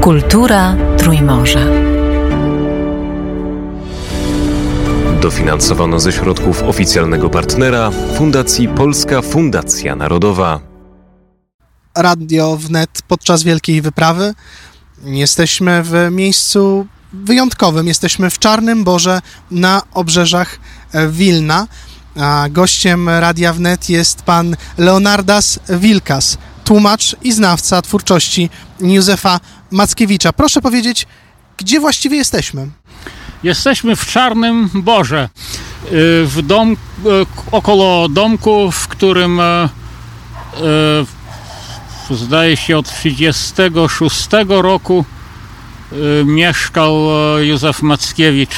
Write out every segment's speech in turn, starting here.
Kultura Trójmorza. Dofinansowano ze środków oficjalnego partnera Fundacji Polska Fundacja Narodowa. Radio wnet podczas wielkiej wyprawy. Jesteśmy w miejscu wyjątkowym. Jesteśmy w Czarnym Borze na obrzeżach Wilna. A gościem Radia Wnet jest pan Leonardas Wilkas, tłumacz i znawca twórczości Józefa Mackiewicza. Proszę powiedzieć, gdzie właściwie jesteśmy? Jesteśmy w Czarnym Borze, y, w dom, y, około domku, w którym y, zdaje się od 1936 roku mieszkał Józef Mackiewicz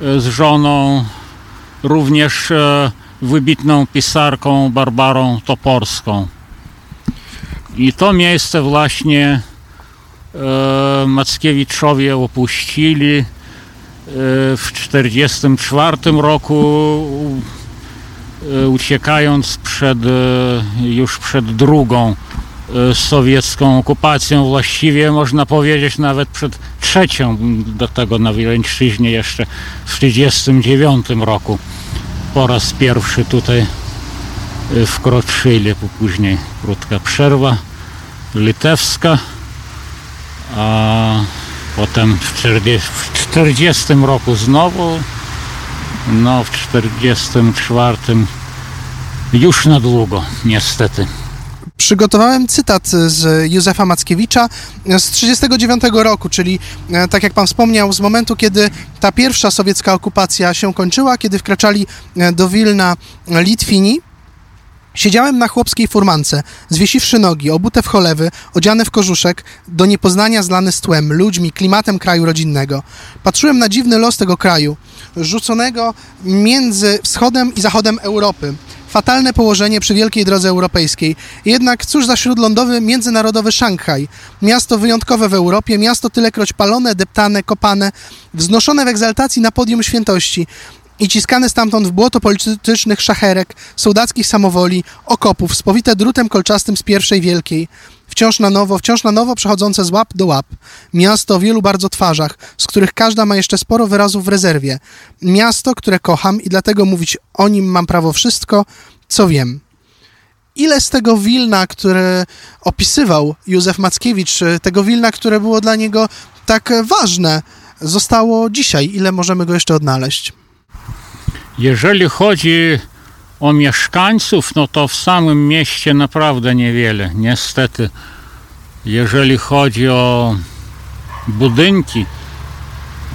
z żoną, również wybitną pisarką Barbarą Toporską. I to miejsce właśnie Mackiewiczowie opuścili w 1944 roku uciekając przed, już przed drugą sowiecką okupacją, właściwie można powiedzieć nawet przed trzecią, do tego na Wileńszczyźnie jeszcze w 1939 roku. Po raz pierwszy tutaj wkroczyli, później krótka przerwa litewska, a potem w 1940 roku znowu, no w 1944 już na długo, niestety. Przygotowałem cytat z Józefa Mackiewicza z 1939 roku, czyli tak jak pan wspomniał, z momentu, kiedy ta pierwsza sowiecka okupacja się kończyła, kiedy wkraczali do Wilna Litwini, Siedziałem na chłopskiej furmance, zwiesiwszy nogi, obute w cholewy, odziane w kożuszek, do niepoznania zlany z tłem, ludźmi, klimatem kraju rodzinnego. Patrzyłem na dziwny los tego kraju, rzuconego między wschodem i zachodem Europy. Fatalne położenie przy wielkiej drodze europejskiej. Jednak cóż za śródlądowy, międzynarodowy Szanghaj. Miasto wyjątkowe w Europie, miasto tylekroć palone, deptane, kopane, wznoszone w egzaltacji na podium świętości i ciskane stamtąd w błoto politycznych szacherek, sołdackich samowoli, okopów, spowite drutem kolczastym z pierwszej wielkiej. Wciąż na nowo, wciąż na nowo przechodzące z łap do łap. Miasto o wielu bardzo twarzach, z których każda ma jeszcze sporo wyrazów w rezerwie. Miasto, które kocham i dlatego mówić o nim mam prawo wszystko, co wiem. Ile z tego Wilna, które opisywał Józef Mackiewicz, tego Wilna, które było dla niego tak ważne, zostało dzisiaj? Ile możemy go jeszcze odnaleźć? Jeżeli chodzi o mieszkańców, no to w samym mieście naprawdę niewiele, niestety. Jeżeli chodzi o budynki,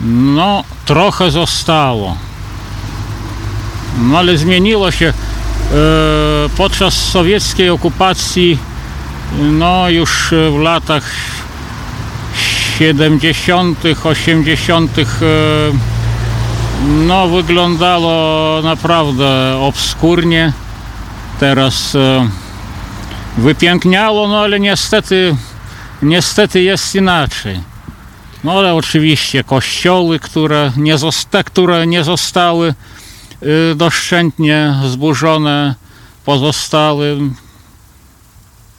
no trochę zostało. No ale zmieniło się e, podczas sowieckiej okupacji, no już w latach 70., 80. No, wyglądało naprawdę obskurnie. Teraz e, wypiękniało, no ale niestety, niestety jest inaczej. No ale oczywiście kościoły, które nie, zosta które nie zostały y, doszczętnie zburzone, pozostały.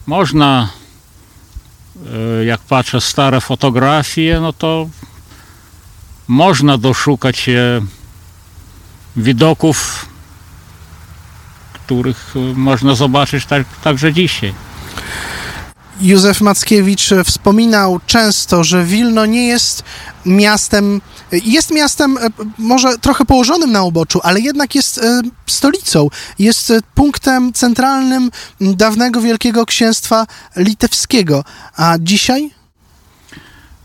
Można, y, jak patrzę stare fotografie, no to można doszukać się widoków, których można zobaczyć tak, także dzisiaj. Józef Mackiewicz wspominał często, że Wilno nie jest miastem, jest miastem e, może trochę położonym na uboczu, ale jednak jest e, stolicą, jest punktem centralnym dawnego Wielkiego Księstwa Litewskiego. A dzisiaj?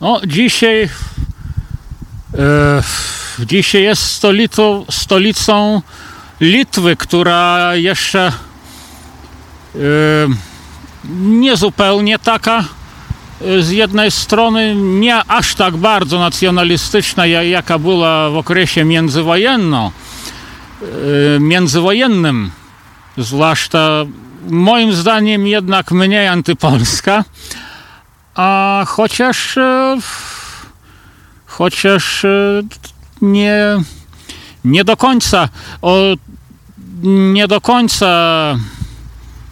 No, dzisiaj E, dzisiaj jest stolicą, stolicą Litwy, która jeszcze e, niezupełnie taka e, z jednej strony nie aż tak bardzo nacjonalistyczna, jaka była w okresie międzywojennym, międzywojennym, zwłaszcza moim zdaniem jednak mniej antypolska, a chociaż chociaż e, nie, nie do końca o, nie do końca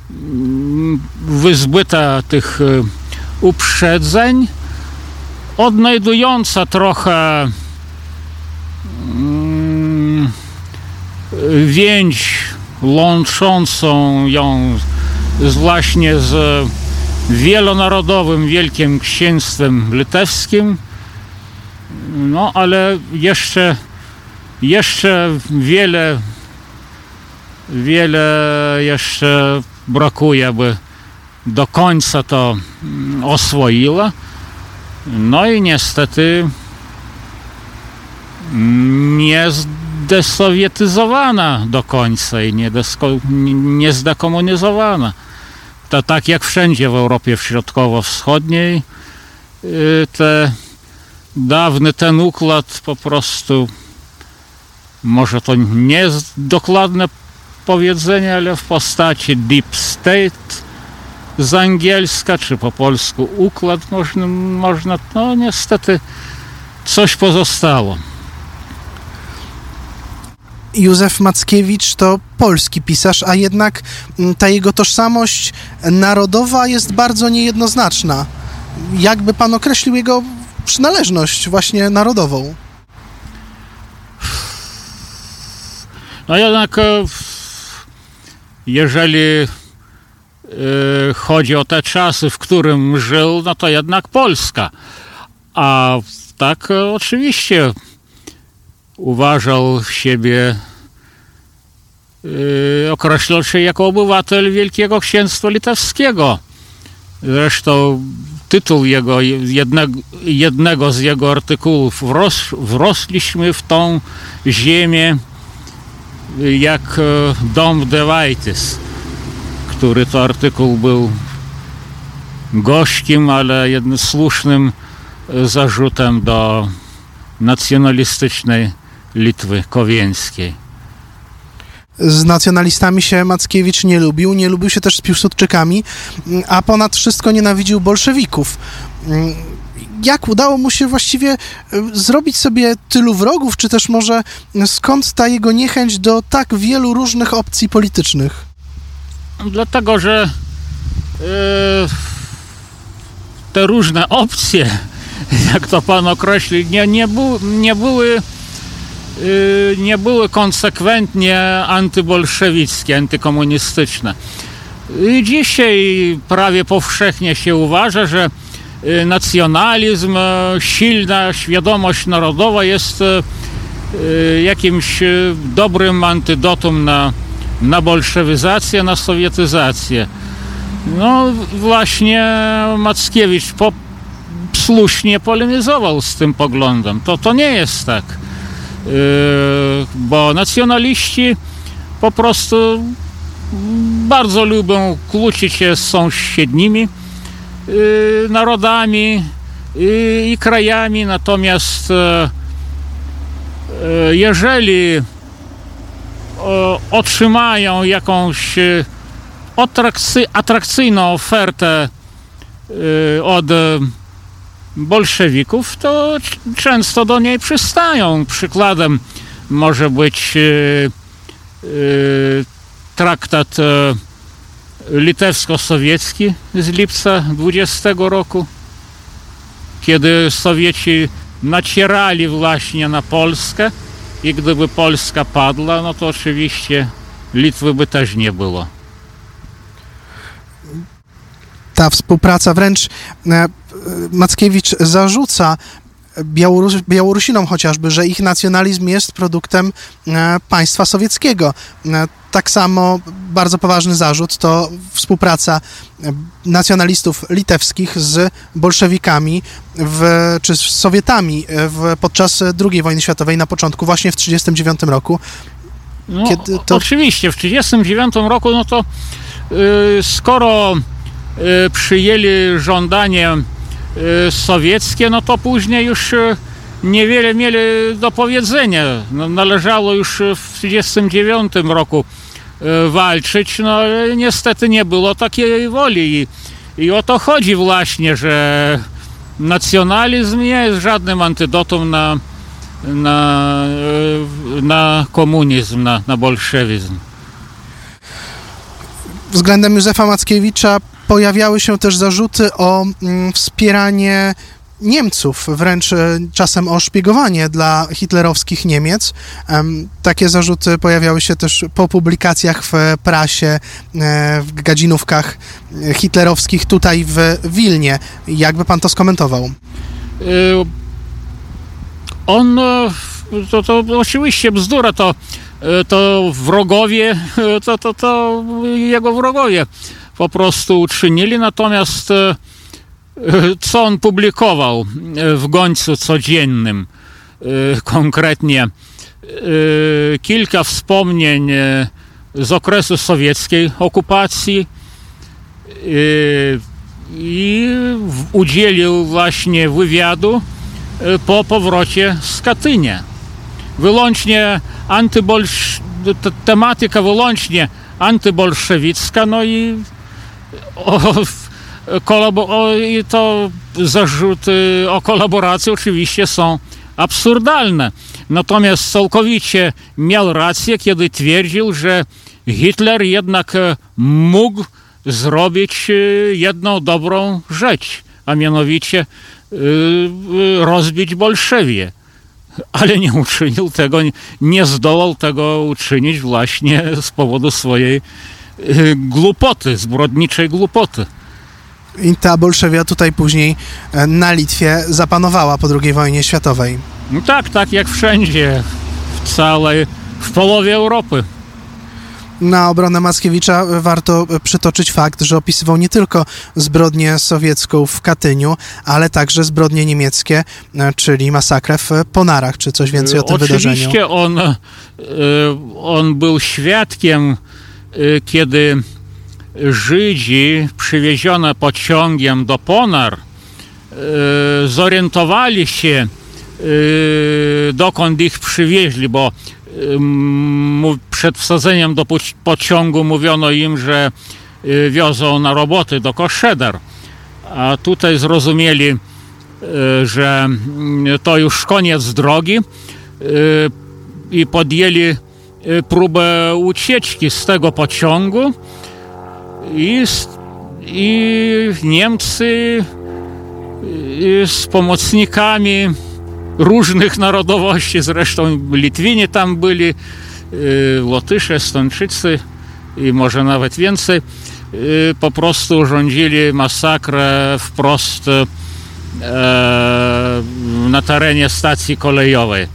mm, wyzbyta tych e, uprzedzeń, odnajdująca trochę mm, więź łączącą ją z, właśnie z wielonarodowym Wielkim Księstwem Litewskim. No ale jeszcze, jeszcze wiele, wiele jeszcze brakuje, by do końca to mm, oswoiła. No i niestety nie zdesowietyzowana do końca i nie, desko, nie zdekomunizowana. To tak jak wszędzie w Europie Środkowo-Wschodniej y, te dawny ten układ po prostu może to nie jest dokładne powiedzenie, ale w postaci deep state z angielska, czy po polsku układ można, można no niestety coś pozostało. Józef Mackiewicz to polski pisarz, a jednak mm, ta jego tożsamość narodowa jest bardzo niejednoznaczna. Jakby pan określił jego przynależność właśnie narodową? No jednak e, jeżeli e, chodzi o te czasy, w którym żył, no to jednak Polska. A tak e, oczywiście uważał siebie, określał się jako obywatel Wielkiego Księstwa Litewskiego. Zresztą tytuł jego, jednego, jednego z jego artykułów Wros, Wrosliśmy w tą ziemię jak e, dom Dewajtys, który to artykuł był gościem, ale jednym słusznym e, zarzutem do nacjonalistycznej Litwy Kowieńskiej. Z nacjonalistami się Mackiewicz nie lubił, nie lubił się też z Piłsudczykami, a ponad wszystko nienawidził bolszewików. Jak udało mu się właściwie e, zrobić sobie tylu wrogów, czy też może skąd ta jego niechęć do tak wielu różnych opcji politycznych? Dlatego, że yy, te różne opcje, jak to pan określił, nie, nie, bu, nie były nie były konsekwentnie antybolszewickie, antykomunistyczne. I dzisiaj prawie powszechnie się uważa, że y, nacjonalizm, y, silna świadomość narodowa jest jakimś dobrym antydotum na, na bolszewizację, na sowietyzację. No właśnie Mackiewicz po, słusznie polemizował z tym poglądem. To, to nie jest tak. Yy, bo nacjonaliści po prostu bardzo lubią kłócić się z sąsiednimi yy, narodami i krajami, natomiast yy, jeżeli otrzymają jakąś atrakcyjną ofertę od bolszewików, to często do niej przystają. Przykładem może być yy, yy, traktat yy, litewsko-sowiecki z lipca 20 roku, kiedy Sowieci nacierali właśnie na Polskę i gdyby Polska padła, no to oczywiście Litwy by też nie było. Ta współpraca wręcz Mackiewicz zarzuca Białorus Białorusinom chociażby, że ich nacjonalizm jest produktem e, państwa sowieckiego. E, tak samo bardzo poważny zarzut to współpraca e, nacjonalistów litewskich z bolszewikami w, czy z Sowietami w, podczas II wojny światowej na początku, właśnie w 1939 roku. No, to... Oczywiście, w 1939 roku, no to yy, skoro yy, przyjęli żądanie sowieckie, no to później już y, niewiele mieli do powiedzenia. No, należało już w 1939 roku y, walczyć, no ale niestety nie było takiej woli. I, I o to chodzi właśnie, że nacjonalizm nie jest żadnym antydotum na, na, na komunizm, na, na bolszewizm. Względem Józefa Mackiewicza pojawiały się też zarzuty o mm, wspieranie Niemców, wręcz e, czasem o szpiegowanie dla hitlerowskich Niemiec. Em, Takie zarzuty pojawiały się też po publikacjach w prasie, e, w gadzinówkach e, hitlerowskich tutaj w Wilnie. Jakby pan to skomentował? On, e, to, to oczywiście bzdura, to, e, to wrogowie, e, to, to, to jego wrogowie po prostu uczynili, natomiast e, e, co on publikował e, w gońcu codziennym konkretnie, kilka wspomnień z okresu sowieckiej okupacji i udzielił właśnie wywiadu po powrocie z Katynia. Wyłącznie antybolsz... te- tematyka wyłącznie antybolszewicka, no i o, kolabo... o, i to zarzuty o kolaboracji oczywiście są absurdalne. Natomiast całkowicie miał rację, kiedy twierdził, że Hitler jednak e, mógł zrobić e, jedną dobrą rzecz, a mianowicie e, rozbić Bolszewie. Ale nie uczynił tego, nie zdołał tego uczynić właśnie z powodu swojej głupoty, zbrodniczej głupoty. I ta Bolszewia tutaj później e, na Litwie zapanowała po II wojnie światowej. No tak, tak jak wszędzie, w całej, w połowie Europy. Na obronę Mackiewicza warto przytoczyć fakt, że opisywał nie tylko zbrodnię sowiecką w Katyniu, ale także zbrodnie niemieckie, e, czyli masakrę w Ponarach. Czy coś więcej o tym wydarzeniu? Oczywiście on, e, on był świadkiem, e, kiedy Żydzi przywiezione pociągiem do Ponar e, zorientowali się, e, dokąd ich przywieźli, bo przed wsadzeniem do poci- pociągu mówiono im, że wiozą na roboty do Koszeder. A tutaj zrozumieli, że mm, to już koniec drogi i podjęli próbę ucieczki z tego pociągu i, i Niemcy e, z pomocnikami różnych narodowości, zresztą Litwini tam byli, Łotysze, Estończycy i może nawet więcej, po prostu urządzili masakrę wprost na terenie stacji kolejowej.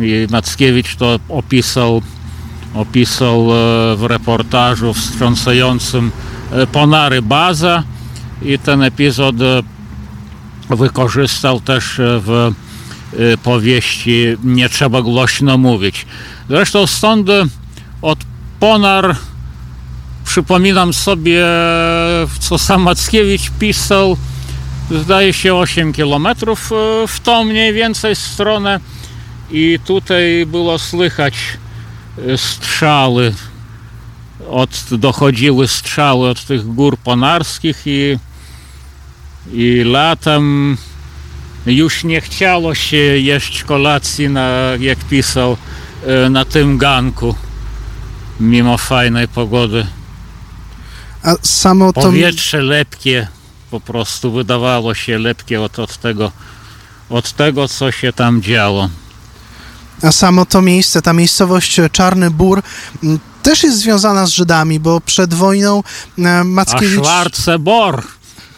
I Mackiewicz to opisał, opisał e, w reportażu wstrząsającym e, Ponary Baza i ten epizod e, wykorzystał też w powieści Nie trzeba głośno mówić. Zresztą stąd od Ponar przypominam sobie, co sam Mackiewicz pisał, zdaje się 8 kilometrów e, w tą mniej więcej stronę i tutaj było słychać strzały, od, dochodziły strzały od tych gór ponarskich i, i latem już nie chciało się jeść kolacji, na, jak pisał, e, na tym ganku, mimo fajnej pogody. A samo to... Powietrze lepkie, po prostu wydawało się lepkie od, od, tego, od tego, co się tam działo. A samo to miejsce, ta miejscowość Czarny Bór też jest związana z Żydami, bo przed wojną e, A Mackiewicz... Schwarze Bor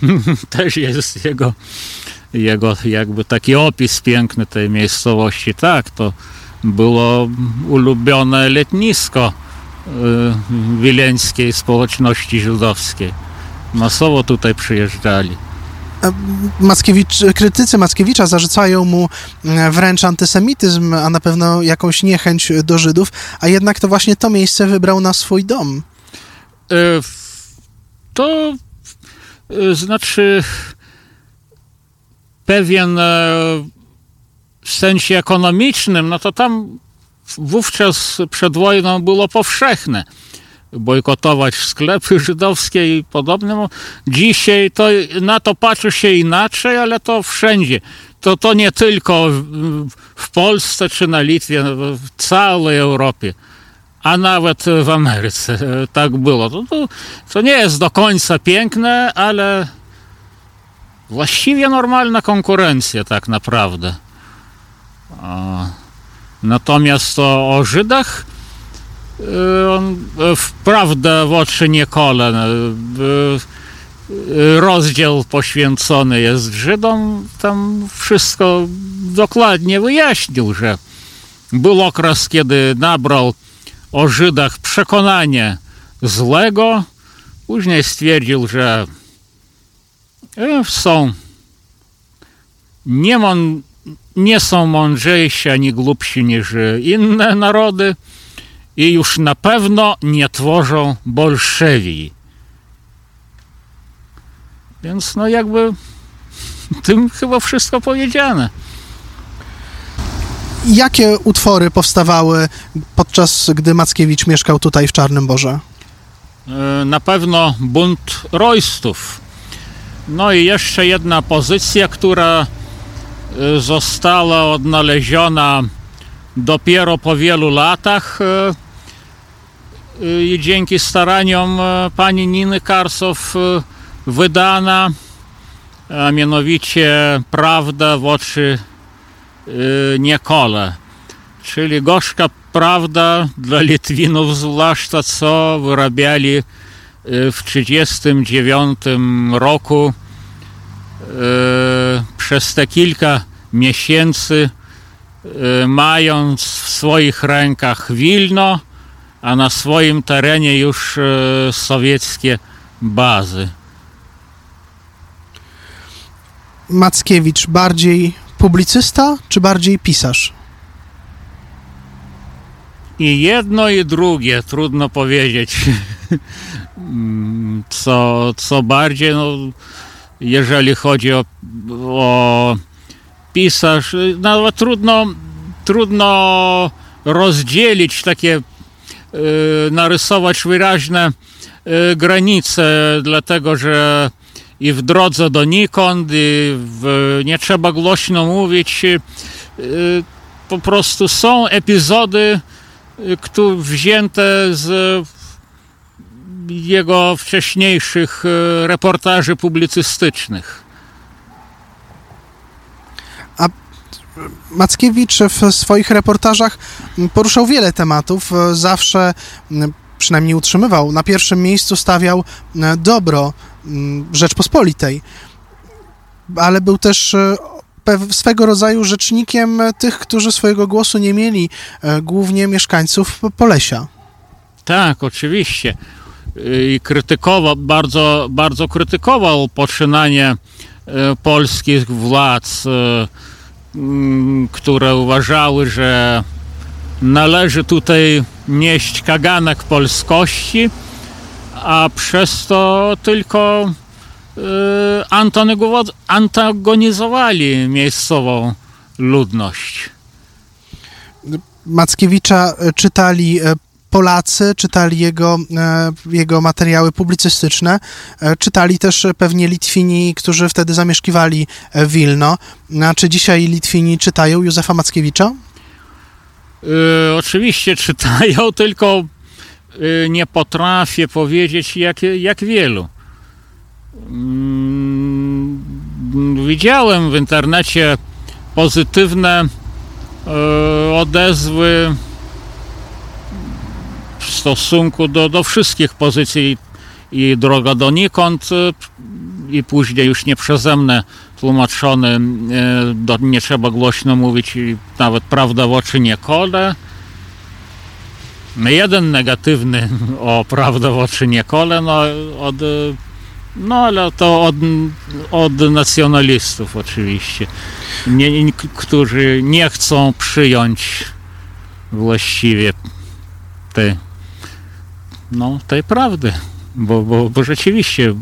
też jest jego, jego jakby taki opis piękny tej miejscowości. Tak, to było ulubione letnisko y, wileńskiej społeczności żydowskiej. Masowo tutaj przyjeżdżali. Mackiewicz, krytycy Mackiewicza zarzucają mu e, wręcz antysemityzm, a na pewno jakąś niechęć do Żydów, a jednak to właśnie to miejsce wybrał na swój dom. E, To e, znaczy pewien e, w sensie ekonomicznym, no to tam wówczas przed wojną było powszechne bojkotować sklepy żydowskie i podobne. Dzisiaj to na to patrzy się inaczej, ale to wszędzie. To, to nie tylko w, Polsce czy na Litwie, no, w całej Europie. a nawet w Ameryce tak było. To, to, to nie jest do końca piękne, ale właściwie normalna konkurencja tak naprawdę. Natomiast o, o Żydach on wprawdę w oczy nie kole. Rozdział poświęcony jest Żydom, tam wszystko dokładnie wyjaśnił, że był okres, kiedy nabrał o Żydach przekonanie złego, później stwierdził, że są nie, mon, nie są mądrzejsi ani głupsi niż inne narody i już na pewno nie tworzą bolszewii. Więc no jakby tym chyba wszystko powiedziane. Jakie utwory powstawały podczas gdy Mackiewicz mieszkał tutaj w Czarnym Borze? Na pewno bunt rojstów. No i jeszcze jedna pozycja, która została odnaleziona dopiero po wielu latach i dzięki staraniom pani Niny Karsow wydana, a mianowicie Prawda w oczy Niekole, czyli gorzka prawda dla Litwinów zwłaszcza, co wyrabiali w 1939 roku przez te kilka miesięcy mając w swoich rękach Wilno, a na swoim terenie już sowieckie bazy. Mackiewicz bardziej publicysta czy bardziej pisarz? I jedno i drugie, trudno powiedzieć. Co, co bardziej, no, jeżeli chodzi o, o pisarz, nawet trudno, trudno rozdzielić takie, narysować wyraźne y, granice, dlatego że i w drodze donikąd, i w, nie trzeba głośno mówić. Y, po prostu są epizody, które wzięte z jego wcześniejszych reportaży publicystycznych. A Mackiewicz w swoich reportażach poruszał wiele tematów. Zawsze, przynajmniej utrzymywał, na pierwszym miejscu stawiał dobro Rzeczpospolitej. Ale był też swego rodzaju rzecznikiem tych, którzy swojego głosu nie mieli, głównie mieszkańców Polesia. Tak, oczywiście. I krytykował, bardzo, bardzo krytykował poczynanie polskich władz, które uważały, że należy tutaj nieść kaganek polskości, a przez to tylko antagonizowali miejscową ludność. Mackiewicza czytali Polacy, czytali jego, jego materiały publicystyczne, czytali też pewnie Litwini, którzy wtedy zamieszkiwali Wilno. A czy dzisiaj Litwini czytają Józefa Mackiewicza? Oczywiście czytają, tylko nie potrafię powiedzieć jak, jak wielu. Yy, widziałem w internecie pozytywne odezwy w stosunku do, do wszystkich pozycji i droga donikąd i później już nie przeze mnie tłumaczony, do, nie trzeba głośno mówić i nawet prawda w oczy nie kole. Jeden negatywny o prawda w oczy nie kole, no, od, no ale to od, od nacjonalistów oczywiście, nie, którzy nie chcą przyjąć właściwie tej, no, tej prawdy, bo, bo, bo rzeczywiście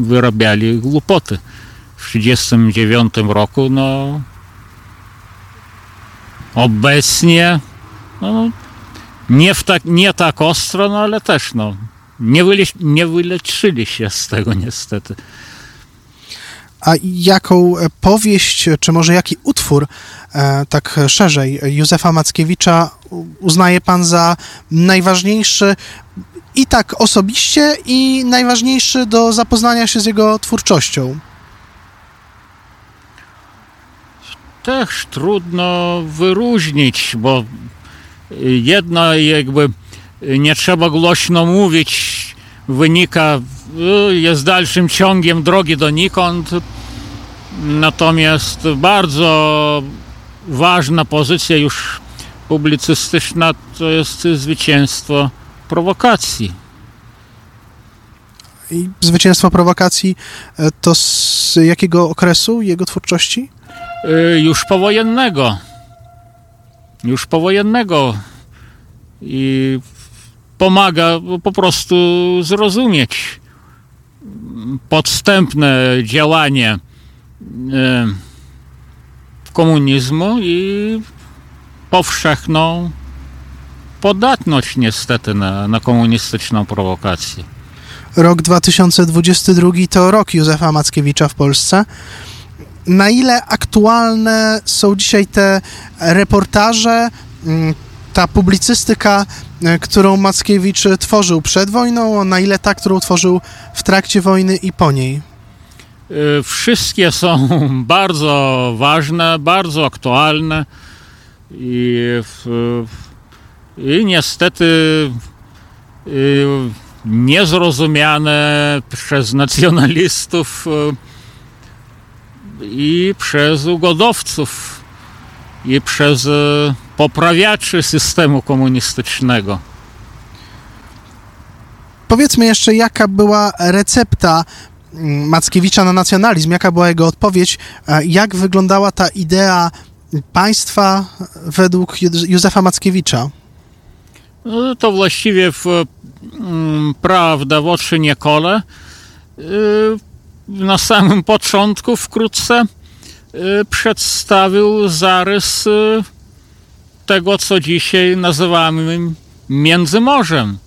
wyrabiali głupoty. W 1939 roku, no obecnie no, nie, w tak, nie tak ostro, no ale też no, nie, wyle, nie wyleczyli się z tego niestety. A jaką powieść, czy może jaki utwór, e, tak szerzej, Józefa Mackiewicza uznaje pan za najważniejszy i tak osobiście, i najważniejszy do zapoznania się z jego twórczością? Też trudno wyróżnić, bo jedno jakby nie trzeba głośno mówić, wynika, jest dalszym ciągiem drogi donikąd. Natomiast bardzo ważna pozycja już publicystyczna to jest zwycięstwo prowokacji. I zwycięstwo prowokacji e, to z jakiego okresu jego twórczości? Y, już powojennego. Już powojennego. I pomaga po prostu zrozumieć podstępne działanie y, komunizmu i powszechną podatność niestety na, na komunistyczną prowokację. Rok 2022 to rok Józefa Mackiewicza w Polsce. Na ile aktualne są dzisiaj te reportaże, mm, ta publicystyka, e, którą Mackiewicz tworzył przed wojną, na ile ta, którą tworzył w trakcie wojny i po niej? Y, wszystkie są bardzo ważne, bardzo aktualne i, i niestety y, niezrozumiane przez nacjonalistów y, i przez ugodowców i przez poprawiaczy systemu komunistycznego. Powiedzmy jeszcze, jaka była recepta mm, Mackiewicza na nacjonalizm, jaka była jego odpowiedź, e, jak wyglądała ta idea państwa według Józefa Mackiewicza? No, to właściwie w mm, Prawda w oczy nie kole. Y, na samym początku wkrótce y, przedstawił zarys tego, co dzisiaj nazywamy Międzymorzem.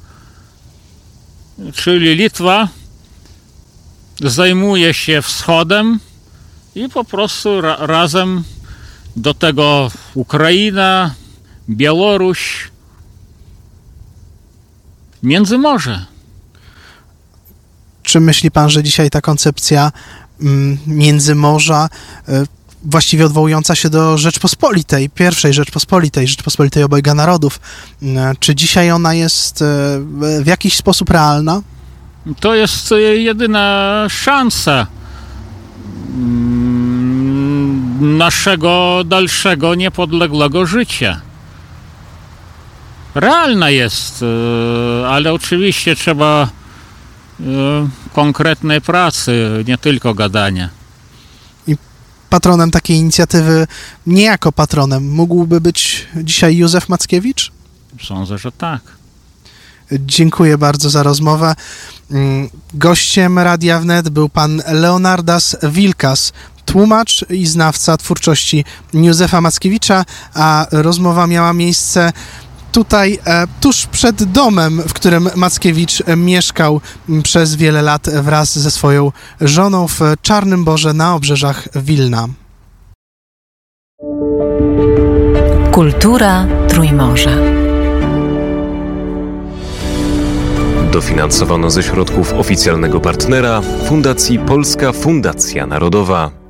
Czyli Litwa zajmuje się wschodem i po prostu ra razem do tego Ukraina, Białoruś, Międzymorze. Czy myśli pan, że dzisiaj ta koncepcja mm, Międzymorza, y, właściwie odwołująca się do Rzeczpospolitej, pierwszej Rzeczpospolitej, Rzeczpospolitej obojga narodów, y, czy dzisiaj ona jest y, w jakiś sposób realna? To jest jedyna szansa mm, naszego dalszego niepodległego życia. Realna jest, ale oczywiście trzeba konkretnej pracy, nie tylko gadania. I patronem takiej inicjatywy, nie jako patronem, mógłby być dzisiaj Józef Mackiewicz? Sądzę, że tak. Dziękuję bardzo za rozmowę. Mm, gościem Radia Wnet był pan Leonardas Wilkas, tłumacz i znawca twórczości Józefa Mackiewicza, a rozmowa miała miejsce tutaj e, tuż przed domem, w którym Mackiewicz mieszkał przez wiele lat wraz ze swoją żoną w Czarnym Borze na obrzeżach Wilna. Kultura Trójmorza. Dofinansowano ze środków oficjalnego partnera Fundacji Polska Fundacja Narodowa.